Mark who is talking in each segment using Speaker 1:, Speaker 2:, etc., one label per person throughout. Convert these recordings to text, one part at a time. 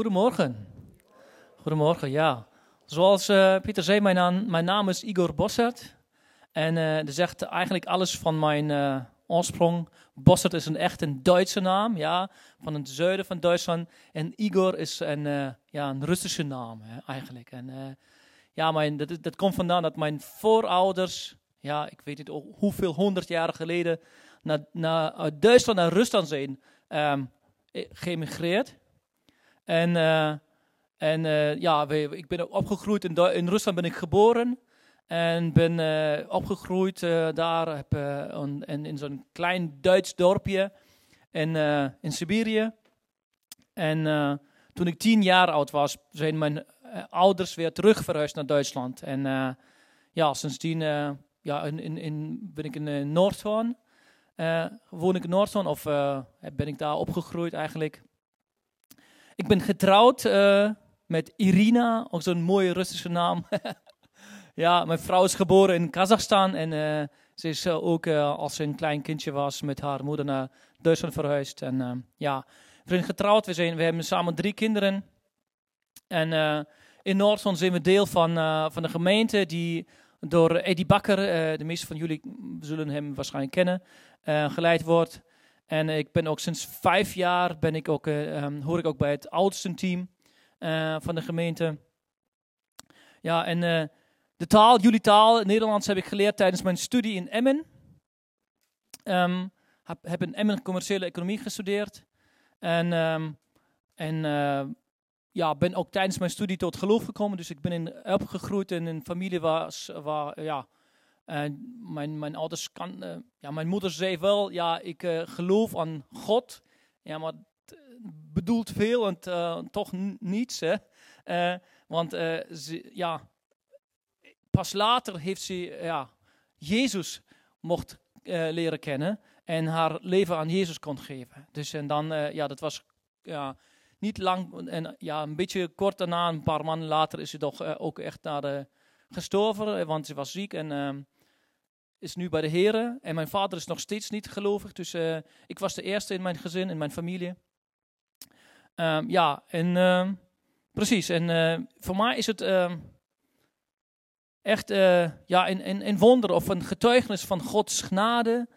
Speaker 1: Goedemorgen. Goedemorgen, ja. Zoals uh, Pieter zei, mijn naam, mijn naam is Igor Bossert. En uh, dat zegt eigenlijk alles van mijn uh, oorsprong. Bossert is een echt een Duitse naam, ja, van het zuiden van Duitsland. En Igor is een, ja, een Russische naam, hè, eigenlijk. En ja, mijn, dat, dat komt vandaan dat mijn voorouders, ja, ik weet niet hoeveel honderd jaren geleden, naar, naar, uit Duitsland naar Rusland zijn um. En, uh, en uh, ja, ik ben opgegroeid in, in, Rusland ben ik geboren. En ben uh, opgegroeid daar heb, in, zo'n klein Duits dorpje in, in Siberië. En toen ik tien jaar oud was, zijn mijn ouders weer terug verhuisd naar Duitsland. En ja, sindsdien ja, in, in, in, ben ik in Noordhoorn. woon ik in Noordhoorn of ben ik daar opgegroeid eigenlijk. Ik ben getrouwd uh, met Irina, ook zo'n mooie Russische naam. ja, mijn vrouw is geboren in Kazachstan en uh, ze is uh, ook als ze een klein kindje was met haar moeder naar Duitsland verhuisd. En ja, we zijn getrouwd, we, zijn, we hebben samen drie kinderen. En in Noordland zijn we deel van, van de gemeente die door Eddie Bakker, de meeste van jullie zullen hem waarschijnlijk kennen, geleid wordt. En ik ben ook sinds vijf jaar ben ik ook, uh, hoor ik ook bij het oudste team uh, van de gemeente. Ja, en uh, de taal, jullie taal, Nederlands, heb ik geleerd tijdens mijn studie in Emmen. Um, heb, heb in Emmen commerciële economie gestudeerd. En, um, en ja, ben ook tijdens mijn studie tot geloof gekomen. Dus ik ben in, opgegroeid in een familie waar, waar ja, mijn, mijn ouders kan, uh, ja, mijn moeder zei wel, ja, ik uh, geloof aan God. Ja, maar bedoelt veel en uh, toch niets. Hè? want ja, pas later heeft ze ja, Jezus mocht leren kennen en haar leven aan Jezus kon geven. Dus en dan, ja, dat was ja, niet lang, en ja, een beetje kort daarna, een paar maanden later, is ze toch ook echt naar de gestorven, want ze was ziek en uh, is nu bij de Heren. En mijn vader is nog steeds niet gelovig, dus uh, ik was de eerste in mijn gezin, in mijn familie. Um, ja, en uh, precies. En uh, voor mij is het ehm, echt ja, een, een, een, wonder of een getuigenis van Gods genade,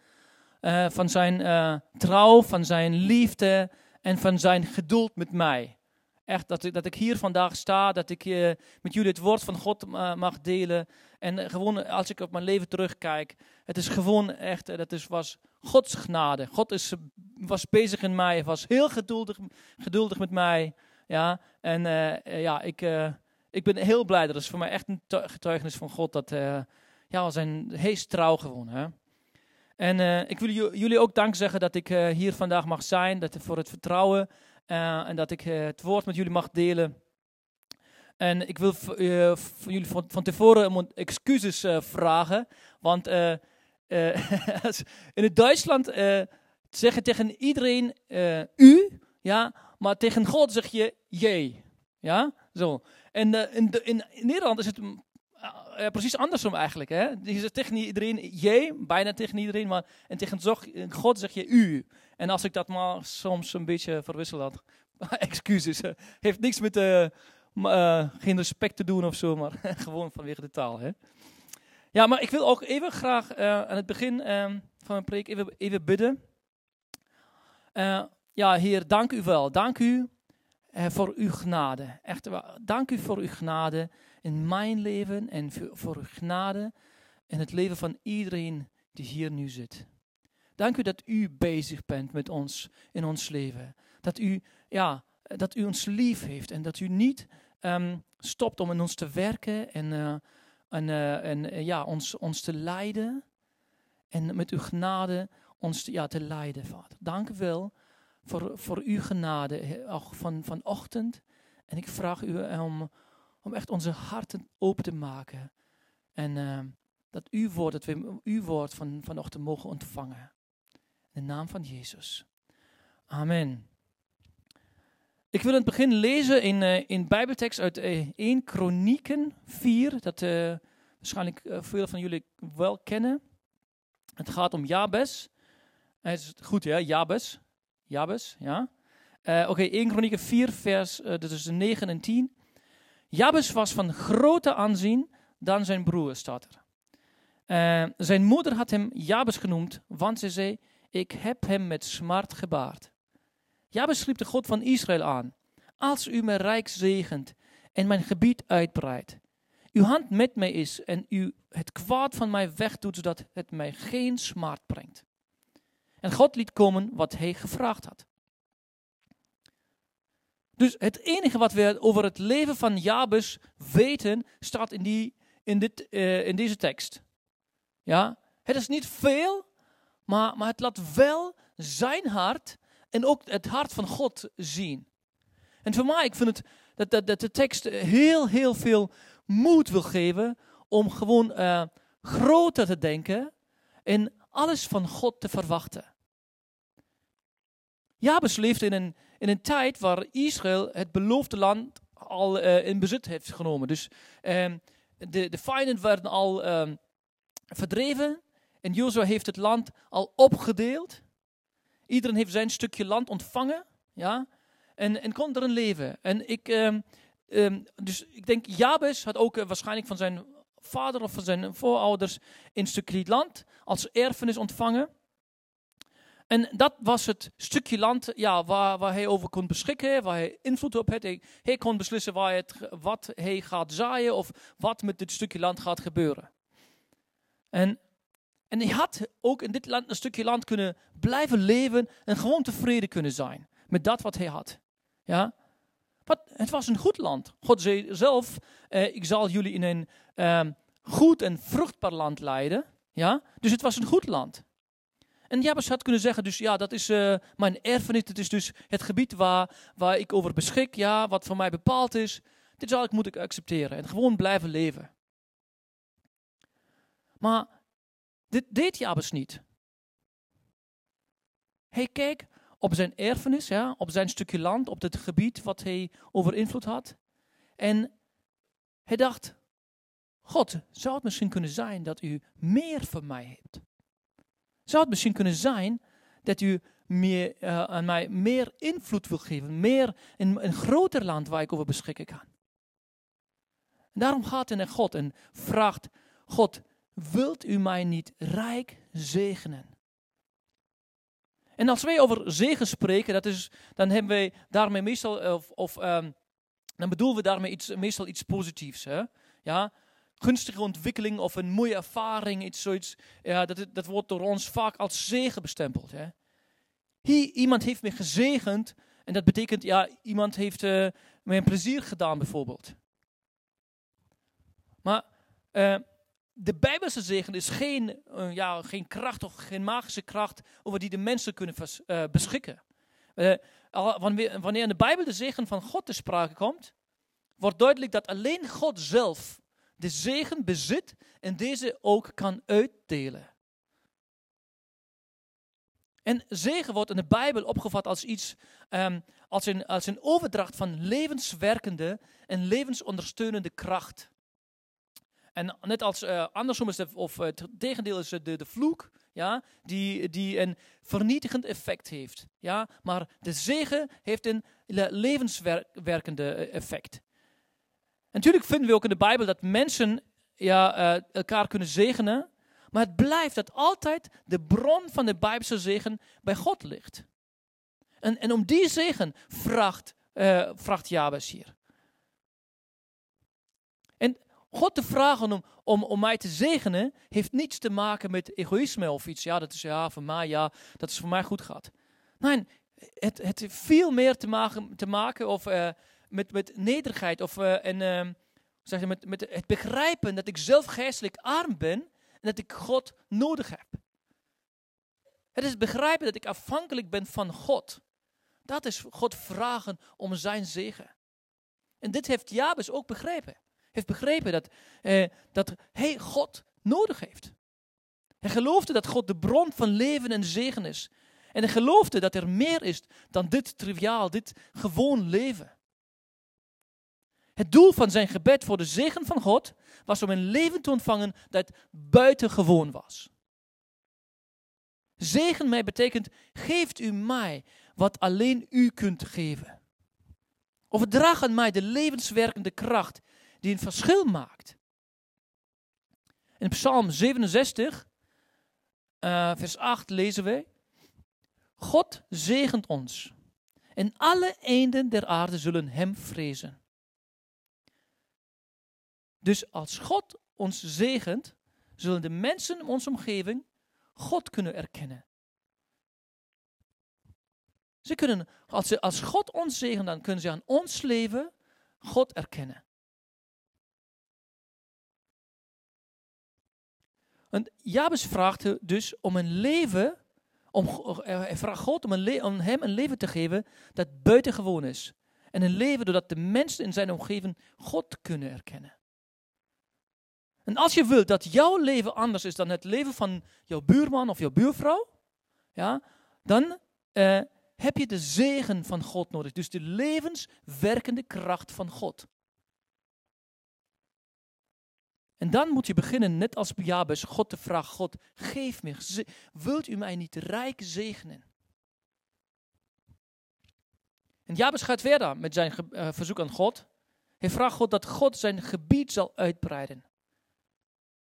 Speaker 1: van zijn trouw, van zijn liefde en van zijn geduld met mij. Echt dat ik, dat ik hier vandaag sta, dat ik uh, met jullie het woord van God uh, mag delen. En uh, gewoon als ik op mijn leven terugkijk, het is gewoon echt, dat is, was Gods genade. God is, was bezig in mij, was heel geduldig, geduldig met mij. Ja, en ja, ik, ik ben heel blij. Dat is voor mij echt een getuigenis van God. Dat ja, we zijn hees trouw gewoon. Hè? En ik wil jullie ook dank zeggen dat ik hier vandaag mag zijn. Dat voor het vertrouwen en dat ik uh, het woord met jullie mag delen. En ik wil uh, van jullie van, van tevoren excuses vragen. Want in het Duitsland zeggen tegen iedereen u, ja, maar tegen God zeg je jij. Ja, zo. En in, in, Nederland is het uh, precies andersom eigenlijk. Hè? Je zegt tegen iedereen jij, bijna tegen iedereen, maar en tegen God zeg je u. En als ik dat maar soms een beetje verwissel had, excuses, heeft niks met uh, geen respect te doen of zo, maar gewoon vanwege de taal. Hè? Ja, maar ik wil ook even graag aan het begin ehm, van mijn preek even, even bidden. ja, Heer, dank u wel. Dank u voor uw genade. Echt, dank u voor uw genade in mijn leven en voor uw genade in het leven van iedereen die hier nu zit. Dank u dat u bezig bent met ons in ons leven. Dat u, ja, dat u ons lief heeft en dat u niet um, stopt om in ons te werken en, uh, en, uh, en uh, ja, ons, ons te leiden. En met uw genade ons ja, te leiden, Vader. Dank u wel voor, voor uw genade van, vanochtend. En ik vraag u om, om echt onze harten open te maken. En uh, dat uw woord, dat we uw woord van, vanochtend mogen ontvangen. In de naam van Jezus. Amen. Ik wil in het begin lezen in, uh, in Bijbeltekst uit uh, 1 Kronieken 4. Dat uh, waarschijnlijk veel van jullie wel kennen. Het gaat om Jabes. Is goed, ja, Jabes. Jabes, ja. Oké, 1 Kronieken 4, vers is 9 en 10. Jabes was van groter aanzien dan zijn broer, staat er. Uh, zijn moeder had hem Jabes genoemd, want ze zei, ik heb hem met smart gebaard. Jabes riep de God van Israël aan. Als u mij rijk zegent en mijn gebied uitbreidt, uw hand met mij is en u het kwaad van mij wegdoet, zodat het mij geen smart brengt. En God liet komen wat hij gevraagd had. Dus het enige wat we over het leven van Jabes weten, staat in, die, in, dit, uh, in deze tekst. Ja, het is niet veel, maar, maar het laat wel zijn hart en ook het hart van God zien. En voor mij, ik vind het dat, dat, dat de tekst heel, heel veel moed wil geven om gewoon uh, groter te denken en alles van God te verwachten. Jabes leefde in een, in een tijd waar Israël het beloofde land al uh, in bezit heeft genomen. Dus um, de, de vijanden werden al um, verdreven en Jozua heeft het land al opgedeeld. Iedereen heeft zijn stukje land ontvangen. Ja? En, en kon erin leven. En ik, um, dus ik denk, Jabes had ook uh, waarschijnlijk van zijn vader of van zijn voorouders een stukje land als erfenis ontvangen. En dat was het stukje land ja, waar, waar hij over kon beschikken, waar hij invloed op had. Hij, hij kon beslissen waar het, wat hij gaat zaaien of wat met dit stukje land gaat gebeuren. En, en hij had ook in dit land een stukje land kunnen blijven leven en gewoon tevreden kunnen zijn met dat wat hij had. Ja? Maar het was een goed land. God zei zelf, eh, ik zal jullie in een eh, goed en vruchtbaar land leiden. Ja? Dus het was een goed land. En Jabes had kunnen zeggen, dus ja, dat is uh, mijn erfenis. Het is dus het gebied waar, waar ik over beschik, ja, wat voor mij bepaald is. Dit zal ik, moet ik accepteren en gewoon blijven leven. Maar dit deed Jabes niet. Hij keek op zijn erfenis, ja, op zijn stukje land, op het gebied wat hij over invloed had. En hij dacht, God, zou het misschien kunnen zijn dat u meer van mij hebt? Zou het misschien kunnen zijn dat u meer, uh, aan mij meer invloed wil geven, meer in een groter land waar ik over beschikken kan? En daarom gaat hij naar God en vraagt, God, wilt u mij niet rijk zegenen? En als wij over zegen spreken, dat is, dan hebben wij daarmee meestal, of, of um, dan bedoelen we daarmee iets, meestal iets positiefs. Hè? Ja? Gunstige ontwikkeling of een mooie ervaring, iets zoiets, ja, dat, dat wordt door ons vaak als zegen bestempeld. Hè? Hier, iemand heeft me gezegend en dat betekent, ja, iemand heeft uh, me een plezier gedaan bijvoorbeeld. Maar uh, de Bijbelse zegen is geen, uh, ja, geen kracht of geen magische kracht over die de mensen kunnen vers, beschikken. Wanneer in de Bijbel de zegen van God te sprake komt, wordt duidelijk dat alleen God zelf de zegen bezit en deze ook kan uitdelen. En zegen wordt in de Bijbel opgevat als iets, um, als, een, als een overdracht van levenswerkende en levensondersteunende kracht. En net als uh, andersom is of het tegendeel is de, de vloek, ja, die, die een vernietigend effect heeft. Ja, maar de zegen heeft een levenswerkende eh, effect. Natuurlijk vinden we ook in de Bijbel dat mensen ja, uh, elkaar kunnen zegenen, maar het blijft dat altijd de bron van de Bijbelse zegen bij God ligt. En, en om die zegen vraagt, uh, vraagt Jabes hier. God te vragen om, om, om mij te zegenen, heeft niets te maken met egoïsme of iets. Ja, dat is ja, voor mij, ja, dat is voor mij goed gaat. Nee, het, het heeft veel meer te maken, te maken of, uh, met, met nederigheid of uh, zeg je, met, met het begrijpen dat ik zelf geestelijk arm ben en dat ik God nodig heb. Het is begrijpen dat ik afhankelijk ben van God. Dat is God vragen om zijn zegen. En dit heeft Jabes ook begrepen heeft begrepen dat, eh, dat hij God nodig heeft. Hij geloofde dat God de bron van leven en zegen is. En hij geloofde dat er meer is dan dit triviaal, dit gewoon leven. Het doel van zijn gebed voor de zegen van God was om een leven te ontvangen dat buitengewoon was. Zegen mij betekent, geeft u mij wat alleen u kunt geven. Overdraag aan mij de levenswerkende kracht die een verschil maakt. In Psalm 67, uh, vers 8 lezen wij: God zegent ons en alle eenden der aarde zullen Hem vrezen. Dus als God ons zegent, zullen de mensen in onze omgeving God kunnen erkennen. Ze kunnen, als, ze, als God ons zegent, dan kunnen ze aan ons leven God erkennen. En Jabes vraagt dus om een leven, om, hij vraagt God om, een om hem een leven te geven dat buitengewoon is. En een leven doordat de mensen in zijn omgeving God kunnen erkennen. En als je wilt dat jouw leven anders is dan het leven van jouw buurman of jouw buurvrouw, ja, dan uh, heb je de zegen van God nodig. Dus de levenswerkende kracht van God. En dan moet je beginnen, net als Jabes, God te vragen: God, geef me, wilt u mij niet rijk zegenen? En Jabes gaat verder met zijn uh, verzoek aan God. Hij vraagt God dat God zijn gebied zal uitbreiden.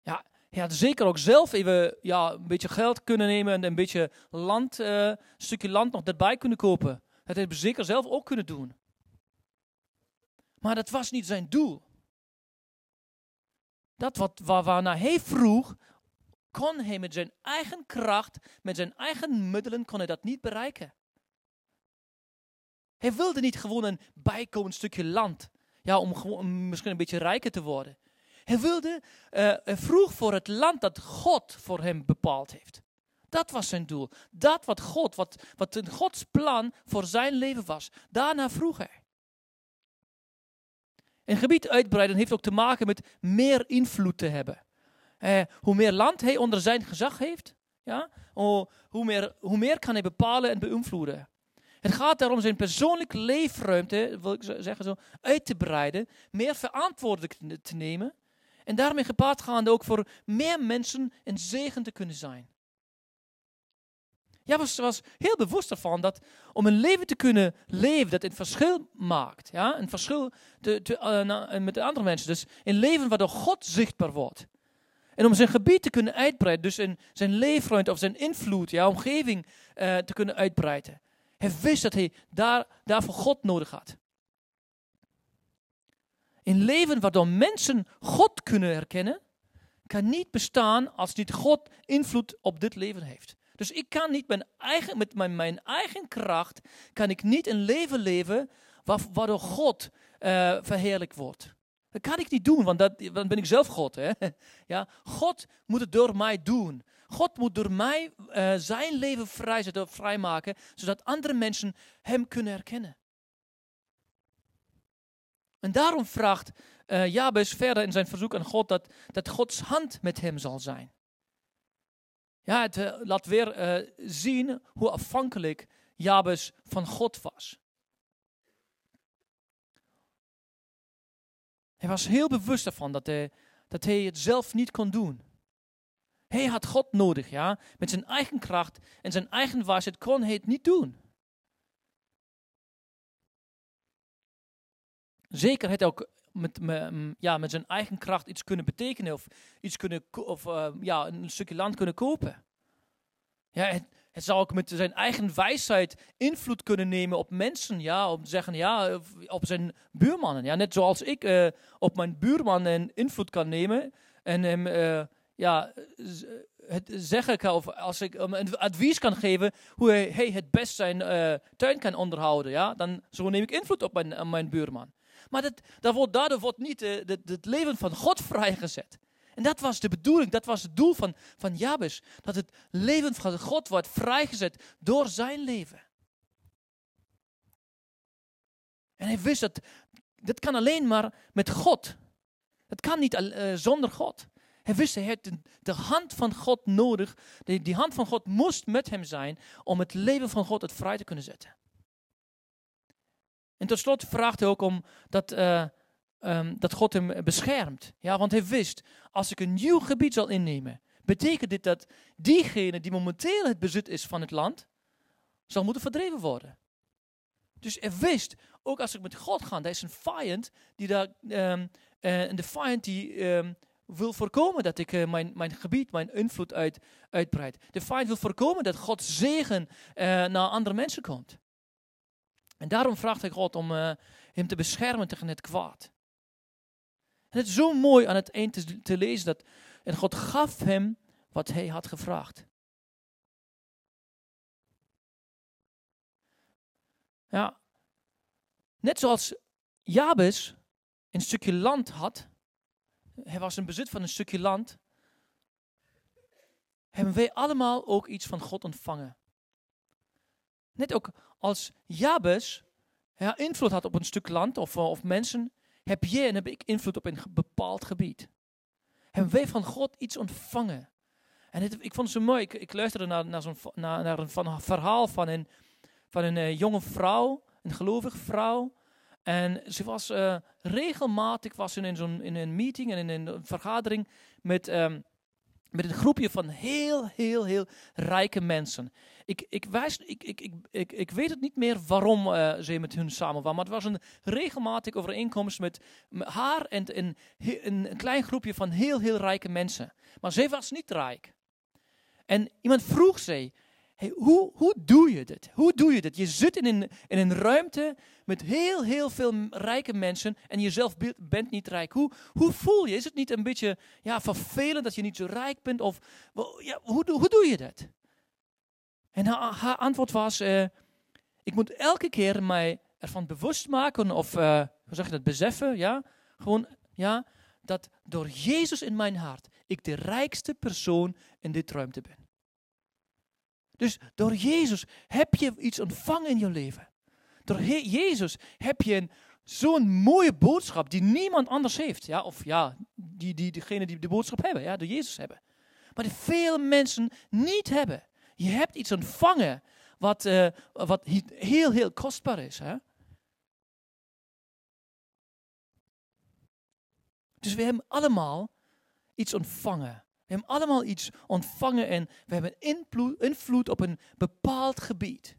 Speaker 1: Ja, hij had zeker ook zelf even ja, een beetje geld kunnen nemen en een beetje land, een stukje land nog erbij kunnen kopen. Dat heeft hij zeker zelf ook kunnen doen. Maar dat was niet zijn doel. Dat wat, waar, hij vroeg, kon hij met zijn eigen kracht, met zijn eigen middelen, kon hij dat niet bereiken. Hij wilde niet gewoon een bijkomend stukje land, ja, om, gewoon, misschien een beetje rijker te worden. Hij wilde, uh, vroeg voor het land dat God voor hem bepaald heeft. Dat was zijn doel. Dat wat God, wat, wat Gods plan voor zijn leven was. Daarna vroeg hij. Een gebied uitbreiden heeft ook te maken met meer invloed te hebben. Eh, hoe meer land hij onder zijn gezag heeft, ja, hoe, meer, hoe meer kan hij bepalen en beïnvloeden. Het gaat daarom zijn persoonlijke leefruimte, wil ik zeggen zo, uit te breiden, meer verantwoordelijk te nemen en daarmee gepaard gaande ook voor meer mensen een zegen te kunnen zijn. Ja, was, was heel bewust ervan dat om een leven te kunnen leven dat een verschil maakt, ja, een verschil te, uh, met de andere mensen, dus een leven waardoor God zichtbaar wordt. En om zijn gebied te kunnen uitbreiden, dus in zijn leefruimte of zijn invloed, ja, omgeving uh, te kunnen uitbreiden. Hij wist dat hij daar, daarvoor God nodig had. Een leven waardoor mensen God kunnen herkennen, kan niet bestaan als niet God invloed op dit leven heeft. Dus ik kan niet eigen, met mijn, mijn eigen kracht, kan ik niet een leven leven waardoor God uh, verheerlijk wordt. Dat kan ik niet doen, want dat, dan ben ik zelf God. Hè? Ja, God moet het door mij doen. God moet door mij uh, zijn leven vrijzetten, vrijmaken, zodat andere mensen hem kunnen herkennen. En daarom vraagt uh, Jabes verder in zijn verzoek aan God dat, dat Gods hand met hem zal zijn. Ja, het uh, laat weer uh, zien hoe afhankelijk Jabes van God was. Hij was heel bewust ervan dat hij, dat hij het zelf niet kon doen. Hij had God nodig, ja. Met zijn eigen kracht en zijn eigen waarheid kon hij het niet doen. Zeker hij ook met, met, ja, met zijn eigen kracht iets kunnen betekenen of, iets kunnen, of uh, ja, een stukje land kunnen kopen. Ja, het, het zou ook met zijn eigen wijsheid invloed kunnen nemen op mensen, ja, om te zeggen, ja, op zijn buurmannen. Ja, net zoals ik uh, op mijn buurman een invloed kan nemen en hem, uh, ja, het zeggen kan, of als ik hem een advies kan geven hoe hij, hij het best zijn tuin kan onderhouden, ja, dan zo neem ik invloed op mijn, op mijn buurman. Maar dat, dat daardoor wordt niet het leven van God vrijgezet. En dat was de bedoeling, dat was het doel van, van Jabes. Dat het leven van God wordt vrijgezet door zijn leven. En hij wist dat, dat kan alleen maar met God. Het kan niet uh, zonder God. Hij wist, hij de hand van God nodig. Die, die hand van God moest met hem zijn om het leven van God het vrij te kunnen zetten. En tot slot vraagt hij ook om dat, uh, um, dat God hem beschermt. Ja, want hij wist, als ik een nieuw gebied zal innemen, betekent dit dat diegene die momenteel het bezit is van het land, zal moeten verdreven worden. Dus hij wist, ook als ik met God ga, er is een vijand die daar, um, uh, vijand die um, wil voorkomen dat ik uh, mijn, mijn gebied, mijn invloed uit, uitbreid. De vijand wil voorkomen dat God zegen naar andere mensen komt. En daarom vraagt hij God om uh, hem te beschermen tegen het kwaad. Het is zo mooi aan het eind te, te lezen dat en God gaf hem wat hij had gevraagd. Ja, net zoals Jabes een stukje land had, hij was in bezit van een stukje land, hebben wij allemaal ook iets van God ontvangen. Net ook als Jabes ja, invloed had op een stuk land of, of mensen, heb jij en heb ik invloed op een bepaald gebied. Hebben wij van God iets ontvangen. En het, ik vond het zo mooi, ik, luisterde naar, naar, zo'n, naar, naar een verhaal van een, van een uh, jonge vrouw, een gelovige vrouw. En ze was uh, regelmatig was in, zo'n, in een meeting en in een vergadering met, um, met een groepje van heel, heel, heel rijke mensen. Ik, ik, wijs, ik, ik, ik, ik, ik weet het niet meer waarom uh, ze met hun samen waren, maar het was een regelmatig overeenkomst met haar en een, een, een klein groepje van heel, heel rijke mensen. Maar zij was niet rijk. En iemand vroeg ze, hey, hoe, hoe doe je dit? Hoe doe je dit? Je zit in een, in een ruimte met heel, heel veel rijke mensen en jezelf bent niet rijk. Hoe, hoe voel je? Is het niet een beetje ja, vervelend dat je niet zo rijk bent? Of ja, hoe, hoe doe je dat? En haar, haar antwoord was, uh, ik moet elke keer mij ervan bewust maken of, uh, hoe zeg je dat, beseffen, ja? Gewoon, ja, dat door Jezus in mijn hart ik de rijkste persoon in dit ruimte ben. Dus door Jezus heb je iets ontvangen in je leven. Door Jezus heb je zo'n mooie boodschap die niemand anders heeft. Ja, of ja, die, die, diegene die de boodschap hebben, ja, door Jezus hebben. Maar die veel mensen niet hebben. Je hebt iets ontvangen wat, uh, wat heel, heel kostbaar is. Hè? Dus we hebben allemaal iets ontvangen. We hebben allemaal iets ontvangen en we hebben invloed, op een bepaald gebied.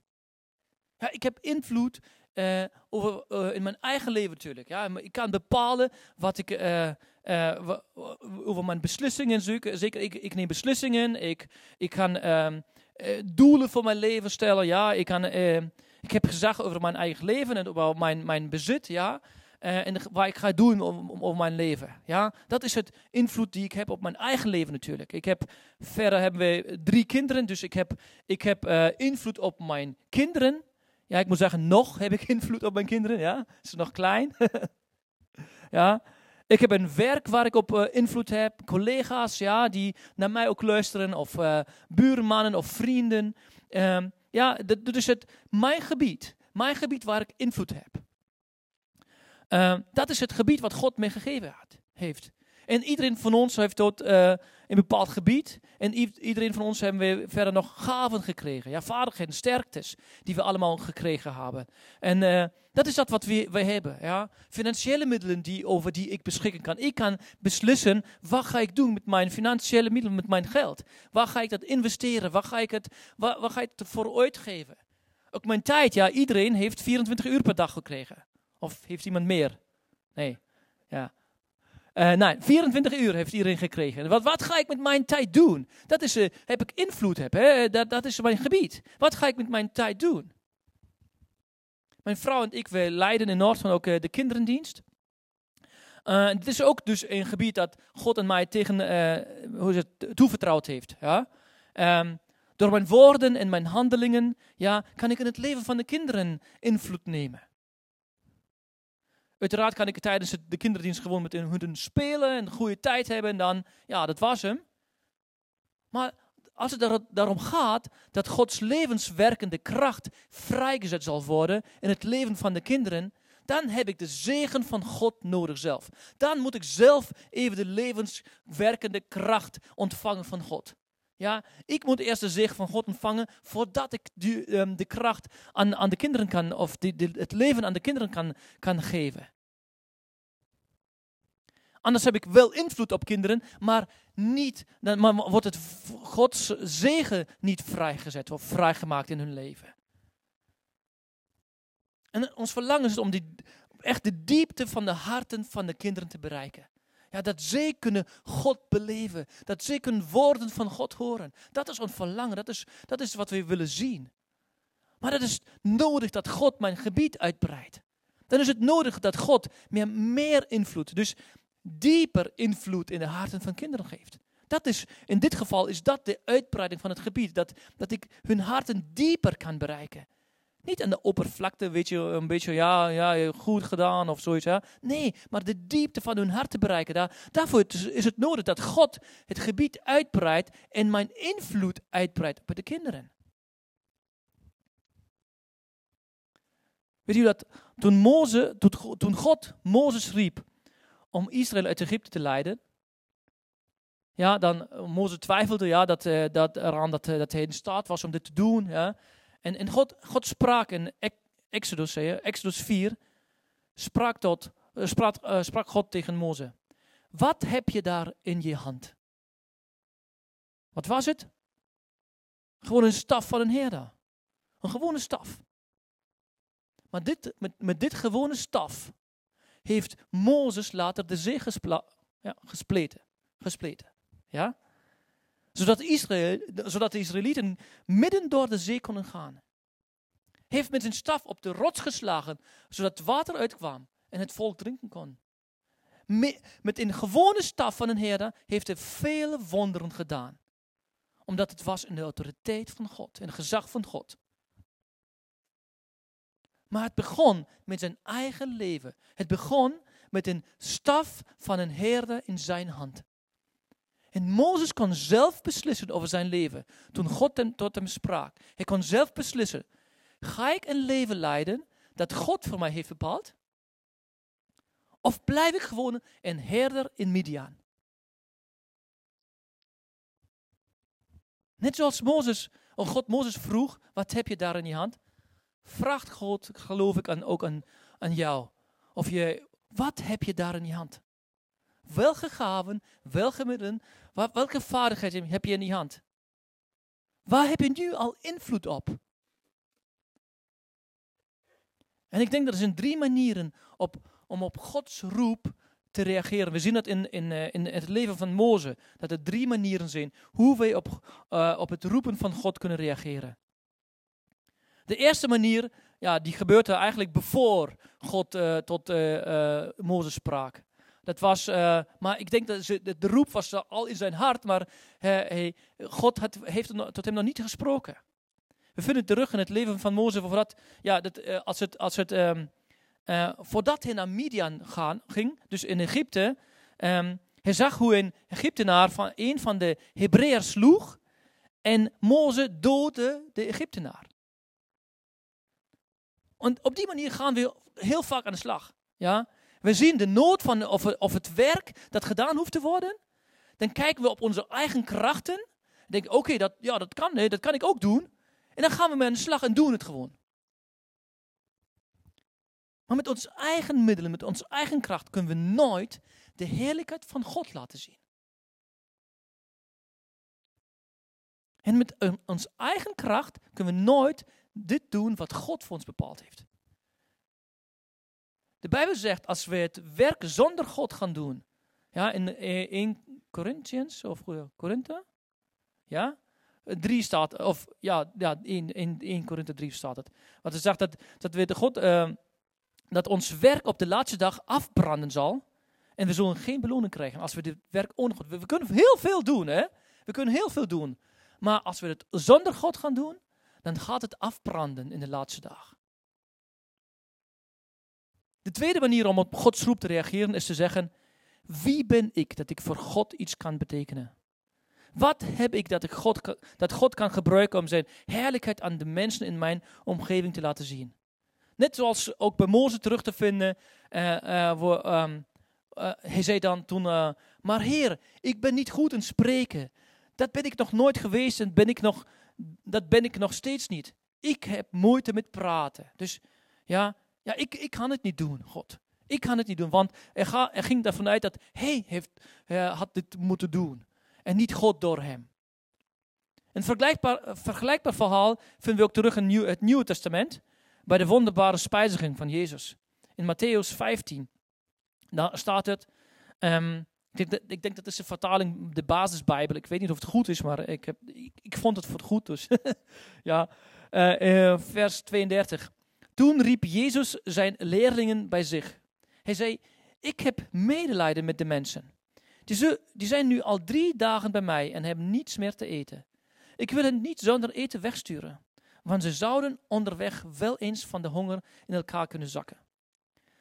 Speaker 1: Ja, ik heb invloed uh, over, uh, in mijn eigen leven natuurlijk. Ja. Ik kan bepalen wat ik uh, over mijn beslissingen zoeken. Zeker, ik, ik neem beslissingen. Ik, ik kan ehm, doelen voor mijn leven stellen. Ja. Ik, kan, ik heb gezag over mijn eigen leven en over mijn, mijn bezit. Ja. Uh, en waar ik ga doen om, om, mijn leven. Ja? Dat is het invloed die ik heb op mijn eigen leven natuurlijk. Ik heb, verder hebben we drie kinderen, dus ik heb, ik heb uh, invloed op mijn kinderen. Ja, ik moet zeggen, nog heb ik invloed op mijn kinderen. Ja? Ze nog klein. ja. Ik heb een werk waar ik op uh, invloed heb. Collega's ja, die naar mij ook luisteren. Of buurmannen of vrienden. Um, ja, dat is het mijn gebied. Mijn gebied waar ik invloed heb. Uh, dat is het gebied wat God me gegeven had, heeft. En iedereen van ons heeft tot uh, een bepaald gebied. En iedereen van ons hebben we verder nog gaven gekregen. Ja, vaardigheden, sterktes die we allemaal gekregen hebben. En uh, dat is dat wat we, we hebben. Ja. Financiële middelen die, over die ik beschikken kan. Ik kan beslissen, wat ga ik doen met mijn financiële middelen, met mijn geld? Waar ga ik dat investeren? Waar ga ik het, waar, waar ga ik het voor uitgeven? Ook mijn tijd, ja, iedereen heeft 24 uur per dag gekregen. Of heeft iemand meer? Nee. Ja. Uh, nee, 24 uur heeft iedereen gekregen. Wat, wat ga ik met mijn tijd doen? Dat is, uh, heb ik invloed heb, hè? Dat, dat is mijn gebied. Wat ga ik met mijn tijd doen? Mijn vrouw en ik, we leiden in Noord van ook de kinderendienst. het is ook dus een gebied dat God en mij tegen, hoe het, toevertrouwd heeft. Ja? Um, door mijn woorden en mijn handelingen ja, kan ik in het leven van de kinderen invloed nemen. Uiteraard kan ik tijdens de kinderdienst gewoon met hun spelen en een goede tijd hebben en dan, ja, dat was hem. Maar als het daarom gaat dat Gods levenswerkende kracht vrijgezet zal worden in het leven van de kinderen, dan heb ik de zegen van God nodig zelf. Dan moet ik zelf even de levenswerkende kracht ontvangen van God. Ja, ik moet eerst de zegen van God ontvangen voordat ik de, um, de kracht aan, aan de kinderen kan, of het leven aan de kinderen kan, kan geven. Anders heb ik wel invloed op kinderen, maar, niet, dan, maar wordt het Gods zegen niet vrijgezet of vrijgemaakt in hun leven. En ons verlangen is om die, echt de diepte van de harten van de kinderen te bereiken. Ja, dat zij kunnen God beleven. Dat zij kunnen woorden van God horen. Dat is ons verlangen. Dat is, dat is wat we willen zien. Maar dat is nodig dat God mijn gebied uitbreidt. Dan is het nodig dat God meer, meer invloed, dus dieper invloed in de harten van kinderen geeft. Dat is, in dit geval is dat de uitbreiding van het gebied. Dat, dat ik hun harten dieper kan bereiken. Niet aan de oppervlakte, weet je, een beetje, ja, ja, goed gedaan of zoiets. Ja. Nee, maar de diepte van hun hart te bereiken. Daar, daarvoor is het nodig dat God het gebied uitbreidt en mijn invloed uitbreidt op de kinderen. Weet u dat toen, Moze, toen God Mozes riep om Israël uit Egypte te leiden, ja, dan Mozes twijfelde ja, dat, uh, dat eraan dat, uh, dat hij in staat was om dit te doen. Ja. En, God, God sprak in Exodus, Exodus 4, sprak, tot, uh, sprak, sprak God tegen Mozes. Wat heb je daar in je hand? Wat was het? Gewoon een staf van een herder. Een gewone staf. Maar dit, met, met dit gewone staf heeft Mozes later de zee ja, gespleten. gespleten ja? Zodat, Israël, zodat de Israëlieten midden door de zee konden gaan. Heeft met zijn staf op de rots geslagen, zodat water uitkwam en het volk drinken kon. Met een gewone staf van een herder heeft hij vele wonderen gedaan. Omdat het was in de autoriteit van God, in het gezag van God. Maar het begon met zijn eigen leven. Het begon met een staf van een herder in zijn hand. En Mozes kon zelf beslissen over zijn leven. Toen God tot hem sprak. Hij kon zelf beslissen. Ga ik een leven leiden dat God voor mij heeft bepaald? Of blijf ik gewoon een herder in Midian? Net zoals Mozes, oh God Mozes vroeg, wat heb je daar in je hand? Vraagt God, geloof ik, aan, ook aan, aan jou. Of je, wat heb je daar in je hand? Welke gaven, welke middelen, welke vaardigheden heb je in die hand? Waar heb je nu al invloed op? En ik denk dat er zijn drie manieren op, om op Gods roep te reageren. We zien dat in, in, eh, in het leven van Mozes, dat er drie manieren zijn hoe wij op, uh, op het roepen van God kunnen reageren. De eerste manier, ja, die gebeurt er eigenlijk voor God uh, tot uh, Mozes sprak. Dat was, uh, maar ik denk dat ze, de, de, roep was al in zijn hart, maar hij, God had, heeft tot hem nog niet gesproken. We vinden terug in het leven van Mozes, voordat, ja, dat, uh, als het, als het, um, uh, voordat hij naar Midian gaan, ging, dus in Egypte, um, hij zag hoe een Egyptenaar van een van de Hebreërs sloeg en Mozes doodde de Egyptenaar. En op die manier gaan we heel vaak aan de slag. Ja? We zien de nood van of, of het werk dat gedaan hoeft te worden. Dan kijken we op onze eigen krachten. Denken, oké, dat, ja, dat, kan, dat kan ik ook doen. En dan gaan we met de slag en doen het gewoon. Maar met onze eigen middelen, met onze eigen kracht, kunnen we nooit de heerlijkheid van God laten zien. En met onze eigen kracht kunnen we nooit dit doen wat God voor ons bepaald heeft. De Bijbel zegt, als we het werk zonder God gaan doen, ja, in 1 Corinthians of Korinthe, ja, 3 staat, of ja, ja in, in 1 Korinthe 3 staat het. Wat ze zegt dat, dat we de God, uh, dat ons werk op de laatste dag afbranden zal. En we zullen geen beloning krijgen als we dit werk ongoed. We, we kunnen heel veel doen, hè? We kunnen heel veel doen. Maar als we het zonder God gaan doen, dan gaat het afbranden in de laatste dag. De tweede manier om op Gods roep te reageren is te zeggen: Wie ben ik dat ik voor God iets kan betekenen? Wat heb ik dat, ik God, dat God kan gebruiken om zijn heerlijkheid aan de mensen in mijn omgeving te laten zien? Net zoals ook bij Mozes terug te vinden. Uh, wo, um, uh, hij zei dan toen: Maar Heer, ik ben niet goed in spreken. Dat ben ik nog nooit geweest en ben ik nog, dat ben ik nog steeds niet. Ik heb moeite met praten. Dus ja, ja, ik, ik kan het niet doen, God. Ik kan het niet doen, want er, ga, er ging ervan uit dat hij heeft, uh, had dit moeten doen. En niet God door hem. Een vergelijkbaar, vergelijkbaar verhaal vinden we ook terug in het Nieuwe Testament. bij de wonderbare spijziging van Jezus. In Matthäus 15, daar staat het, ehm, ik, denk, ik denk dat is de vertaling, de basisbijbel. Ik weet niet of het goed is, maar ik, heb, ik, vond het voor goed. Dus ja, uh, vers 32. Toen riep Jezus zijn leerlingen bij zich. Hij zei, ik heb medelijden met de mensen. Die zijn nu al drie dagen bij mij en hebben niets meer te eten. Ik wil hen niet zonder eten wegsturen, want ze zouden onderweg wel eens van de honger in elkaar kunnen zakken.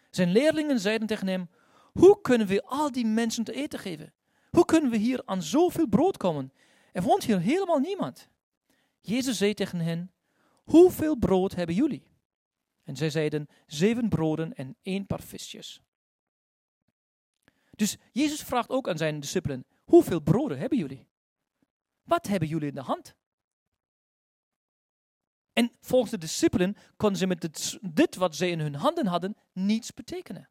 Speaker 1: Zijn leerlingen zeiden tegen hem, hoe kunnen we al die mensen te eten geven? Hoe kunnen we hier aan zoveel brood komen? Er woont hier helemaal niemand. Jezus zei tegen hen, hoeveel brood hebben jullie? En zij zeiden, zeven broden en één paar visjes. Dus Jezus vraagt ook aan zijn discipelen, hoeveel broden hebben jullie? Wat hebben jullie in de hand? En volgens de discipelen konden ze met dit, wat ze in hun handen hadden niets betekenen.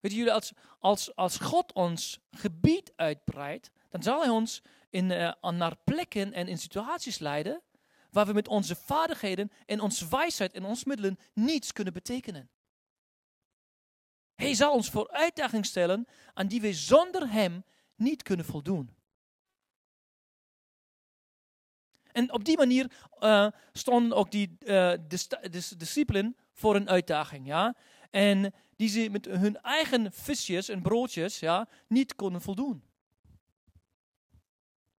Speaker 1: Weet jullie, als, als, als God ons gebied uitbreidt, dan zal Hij ons in, uh, naar plekken en in situaties leiden waar we met onze vaardigheden en onze wijsheid en onze middelen niets kunnen betekenen. Hij zal ons voor uitdaging stellen aan die we zonder Hem niet kunnen voldoen. En op die manier uh, stonden ook die uh, discipelen voor een uitdaging. Ja? En die ze met hun eigen visjes en broodjes ja, niet konden voldoen.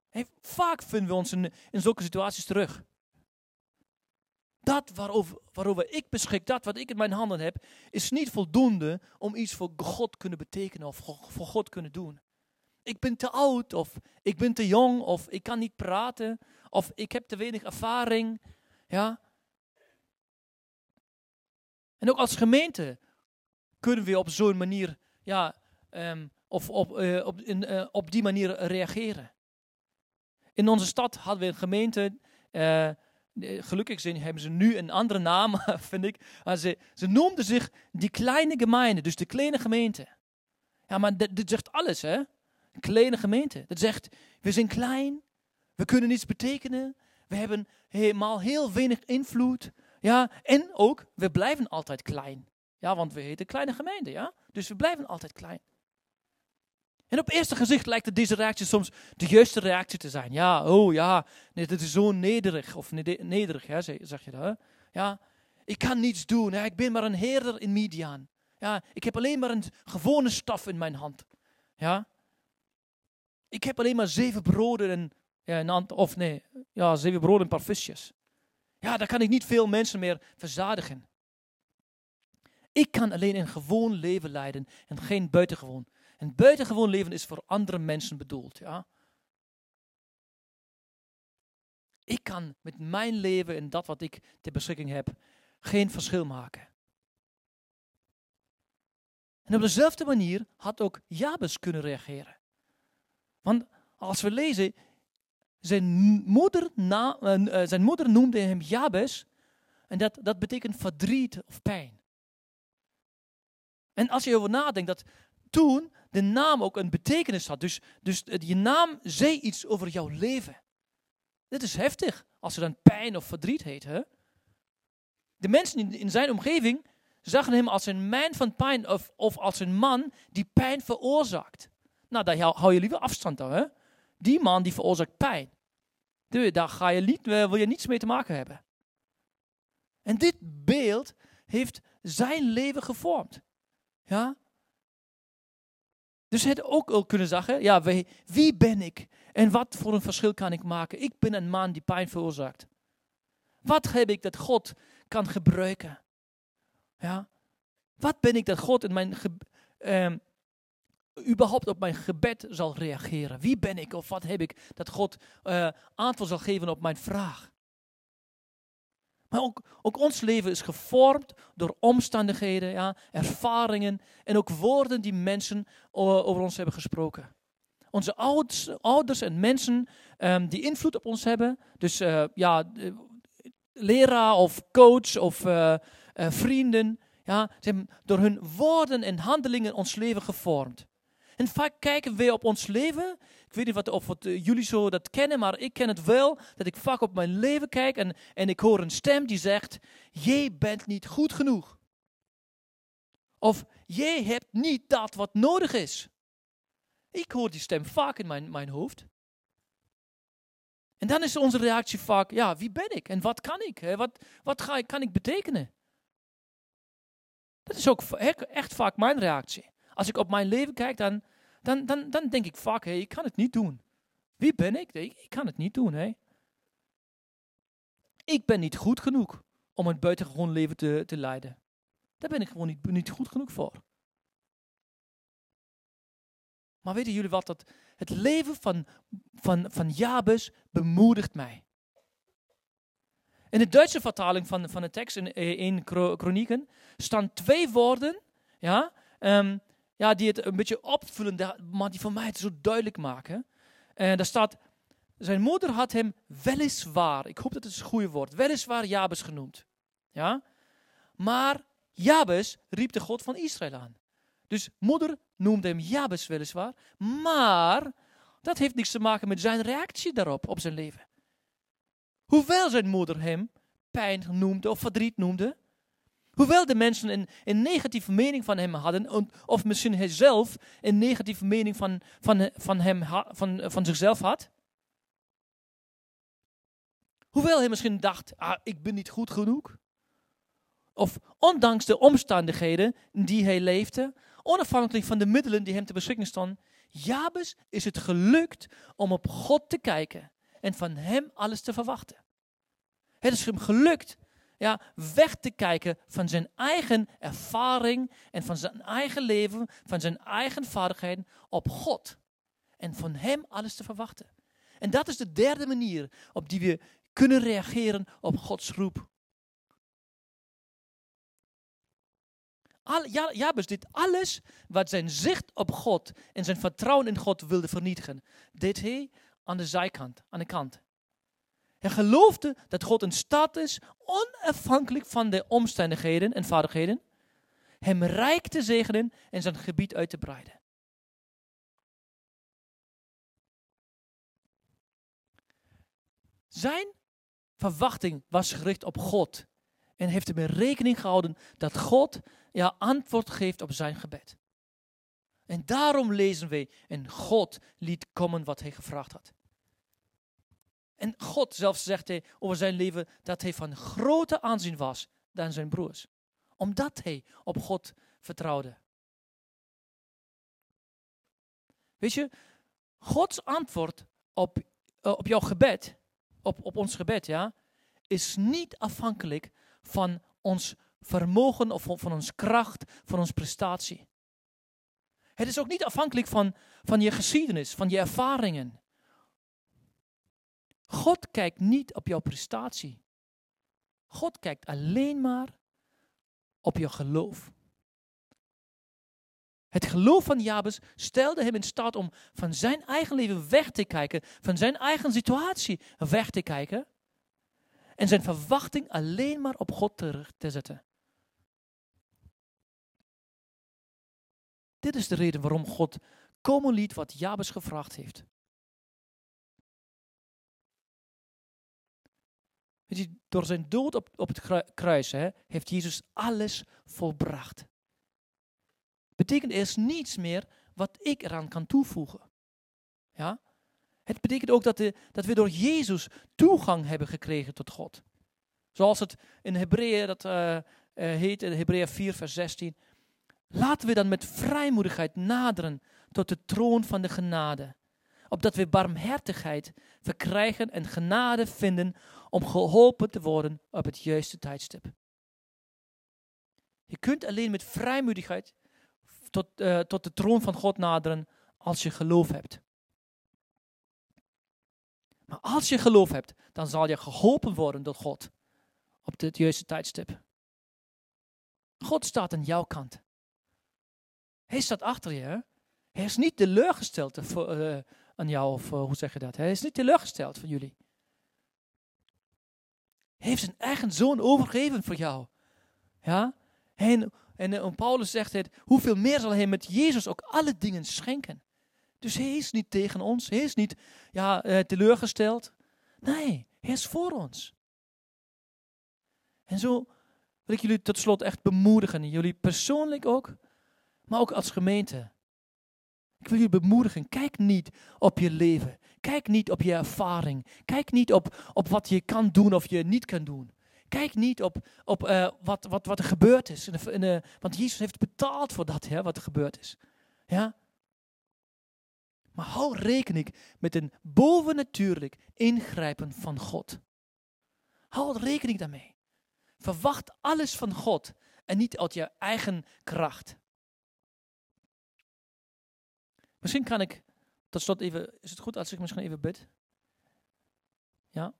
Speaker 1: Hey, vaak vinden we ons in zulke situaties terug. Dat waarover, waarover ik beschik, dat wat ik in mijn handen heb, is niet voldoende om iets voor God kunnen betekenen of voor God kunnen doen. Ik ben te oud, of ik ben te jong, of ik kan niet praten, of ik heb te weinig ervaring. Ja. En ook als gemeente kunnen we op zo'n manier, ja, um, of op, uh, op, in, uh, op die manier reageren. In onze stad hadden we een gemeente. Uh, gelukkig zijn, hebben ze nu een andere naam, vind ik. Ze, ze noemden zich die kleine gemeente, dus de kleine gemeente. Ja, maar dat, zegt alles, hè? Kleine gemeente. Dat zegt, we zijn klein, we kunnen niets betekenen, we hebben helemaal heel weinig invloed. Ja, en ook, we blijven altijd klein. Ja, want we heten kleine gemeente, ja? Dus we blijven altijd klein. En op eerste gezicht lijkt deze reactie soms de juiste reactie te zijn. Ja, oh ja, nee, dit is zo nederig. Of nederig, hè, zeg je dat. Hè? Ja, ik kan niets doen. Ja, ik ben maar een herder in Midian. Ja, ik heb alleen maar een gewone staf in mijn hand. Ja. Ik heb alleen maar zeven broden en, een of nee, ja, zeven broden en paar visjes. Ja, daar kan ik niet veel mensen meer verzadigen. Ik kan alleen een gewoon leven leiden en geen buitengewoon. Een buitengewoon leven is voor andere mensen bedoeld. Ja? Ik kan met mijn leven en dat wat ik ter beschikking heb geen verschil maken. En op dezelfde manier had ook Jabes kunnen reageren. Want als we lezen, zijn moeder, na, uh, zijn moeder noemde hem Jabes. En dat, dat betekent verdriet of pijn. En als je erover nadenkt dat toen de naam ook een betekenis had. Dus, dus je naam zei iets over jouw leven. Dit is heftig als er dan pijn of verdriet heet. Hè? De mensen in, zijn omgeving zagen hem als een man van pijn of, of als een man die pijn veroorzaakt. Nou, daar hou je liever afstand van. Hè? Die man die veroorzaakt pijn. Daar ga je niet, wil je niets mee te maken hebben. En dit beeld heeft zijn leven gevormd. Ja? Dus het ook al kunnen zeggen, ja, wie ben ik? En wat voor een verschil kan ik maken? Ik ben een man die pijn veroorzaakt. Wat heb ik dat God kan gebruiken? Ja? Wat ben ik dat God in mijn eh, überhaupt op mijn gebed zal reageren? Wie ben ik of wat heb ik dat God uh, antwoord zal geven op mijn vraag? Maar ook, ons leven is gevormd door omstandigheden, ja, ervaringen en ook woorden die mensen over ons hebben gesproken. Onze ouders, en mensen um, die invloed op ons hebben, dus uh, ja, leraar of coach of uh, uh, vrienden, ja, hebben door hun woorden en handelingen ons leven gevormd. En vaak kijken we op ons leven. Ik weet niet wat, of wat, uh, jullie zo dat kennen, maar ik ken het wel. Dat ik vaak op mijn leven kijk en, en ik hoor een stem die zegt: Jij bent niet goed genoeg. Of jij hebt niet dat wat nodig is. Ik hoor die stem vaak in mijn, mijn hoofd. En dan is onze reactie vaak, ja, wie ben ik en wat kan ik? Wat, wat ga ik, kan ik betekenen? Dat is ook echt vaak mijn reactie. Als ik op mijn leven kijk, dan, dan, dan, dan denk ik vaak, hé, ik kan het niet doen. Wie ben ik? Ik kan het niet doen. Hé. Ik ben niet goed genoeg om een buitengewoon leven te, te leiden. Daar ben ik gewoon niet, niet goed genoeg voor. Maar weten jullie wat? Dat het leven van, van, van Jabes bemoedigt mij. In de Duitse vertaling van, van de tekst in, in Kronieken staan twee woorden ja, um, ja, die het een beetje opvullen, maar die voor mij het zo duidelijk maken. En daar staat, zijn moeder had hem weliswaar, ik hoop dat het een goede woord, weliswaar Jabes genoemd. Ja? Maar Jabes riep de God van Israël aan. Dus moeder noemde hem Jabes weliswaar, maar dat heeft niks te maken met zijn reactie daarop, op zijn leven. Hoewel zijn moeder hem pijn noemde of verdriet noemde, hoewel de mensen een, negatieve mening van hem hadden, of misschien hij zelf een negatieve mening van, van, van, hem, van, van zichzelf had, hoewel hij misschien dacht, ah, ik ben niet goed genoeg, of ondanks de omstandigheden die hij leefde, onafhankelijk van de middelen die hem te beschikking stonden, Jabes is het gelukt om op God te kijken en van hem alles te verwachten. Het is hem gelukt ja, weg te kijken van zijn eigen ervaring en van zijn eigen leven, van zijn eigen vaardigheden op God. En van hem alles te verwachten. En dat is de derde manier op die we kunnen reageren op Gods roep. Al, Jabes deed alles wat zijn zicht op God en zijn vertrouwen in God wilde vernietigen. Deed hij aan de zijkant, aan de kant. Hij geloofde dat God in staat is, onafhankelijk van de omstandigheden en vaardigheden, hem rijk te zegenen en zijn gebied uit te breiden. Zijn verwachting was gericht op God en heeft hem in rekening gehouden dat God ja, antwoord geeft op zijn gebed. En daarom lezen we, en God liet komen wat hij gevraagd had. En God zelfs zegt hij over zijn leven dat hij van groter aanzien was dan zijn broers. Omdat hij op God vertrouwde. Weet je, Gods antwoord op, uh, op jouw gebed, op, op ons gebed, ja, is niet afhankelijk van ons vermogen of van ons kracht, van onze prestatie. Het is ook niet afhankelijk van, van je geschiedenis, van je ervaringen. God kijkt niet op jouw prestatie. God kijkt alleen maar op je geloof. Het geloof van Jabes stelde hem in staat om van zijn eigen leven weg te kijken, van zijn eigen situatie weg te kijken en zijn verwachting alleen maar op God terug te zetten. Dit is de reden waarom God komen liet wat Jabes gevraagd heeft. Door zijn dood op, op het kruis hè, heeft Jezus alles volbracht. Betekent er is niets meer wat ik eraan kan toevoegen. Ja? Het betekent ook dat, de, dat we door Jezus toegang hebben gekregen tot God. Zoals het in Hebreeën dat, uh, uh, heet, in Hebreeën 4 vers 16. Laten we dan met vrijmoedigheid naderen tot de troon van de genade. Opdat we barmhartigheid verkrijgen en genade vinden om geholpen te worden op het juiste tijdstip. Je kunt alleen met vrijmoedigheid tot, uh, tot de troon van God naderen als je geloof hebt. Maar als je geloof hebt, dan zal je geholpen worden door God op het juiste tijdstip. God staat aan jouw kant. Hij staat achter je. Hij is niet teleurgesteld voor, uh, aan jou, of uh, hoe zeg je dat? Hij is niet teleurgesteld van jullie. Heeft zijn eigen zoon overgegeven voor jou. Ja? En En uh, Paulus zegt het, hoeveel meer zal hij met Jezus ook alle dingen schenken. Dus hij is niet tegen ons, hij is niet ja, uh, teleurgesteld. Nee, hij is voor ons. En zo wil ik jullie tot slot echt bemoedigen, jullie persoonlijk ook, maar ook als gemeente. Ik wil jullie bemoedigen, kijk niet op je leven, kijk niet op je ervaring, kijk niet op, op wat je kan doen of je niet kan doen. Kijk niet op, op uh, wat, wat, wat er gebeurd is. Want Jezus heeft betaald voor dat, hè, wat er gebeurd is. Ja? Maar hou rekening met een bovennatuurlijk ingrijpen van God. Hou rekening daarmee. Verwacht alles van God en niet uit je eigen kracht. Misschien kan ik tot slot even, is het goed als ik misschien even bid? Ja?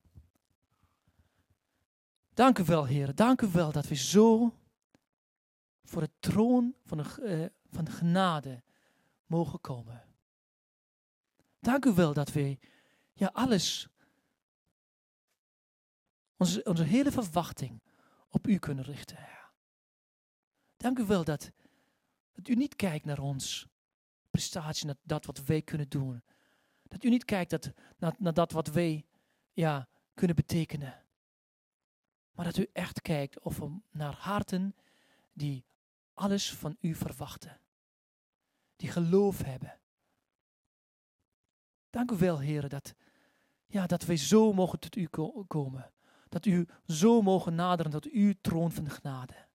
Speaker 1: Dank u wel, Heer. Dank u wel dat we zo voor de troon van de, uh, van de genade mogen komen. Dank u wel dat we ja, alles, onze, onze hele verwachting op u kunnen richten. Dank u wel dat, dat u niet kijkt naar ons prestatie, naar dat wat wij kunnen doen. Dat u niet kijkt dat, naar, naar dat wat wij ja, kunnen betekenen. Maar dat u echt kijkt of naar harten die alles van u verwachten. Die geloof hebben. Dank u wel, heren, dat, ja, dat wij zo mogen tot u komen. Dat u zo mogen naderen tot uw troon van genade.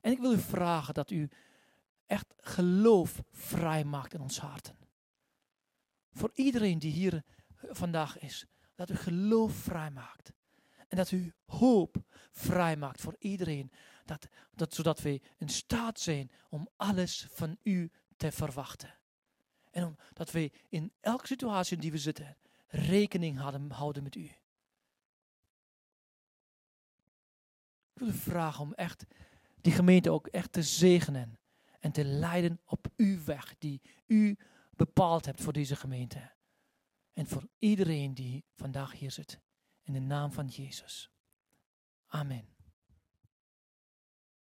Speaker 1: En ik wil u vragen dat u echt geloof vrij maakt in ons harten. Voor iedereen die hier vandaag is, dat u geloof vrij maakt. En dat u hoop vrij maakt voor iedereen. Dat, dat, zodat we in staat zijn om alles van u te verwachten. En om, dat we in elke situatie in die we zitten rekening houden, houden met u. Ik wil u vragen om echt die gemeente ook echt te zegenen en te leiden op uw weg die u bepaald hebt voor deze gemeente. En voor iedereen die vandaag hier zit. In de naam van Jezus. Amen.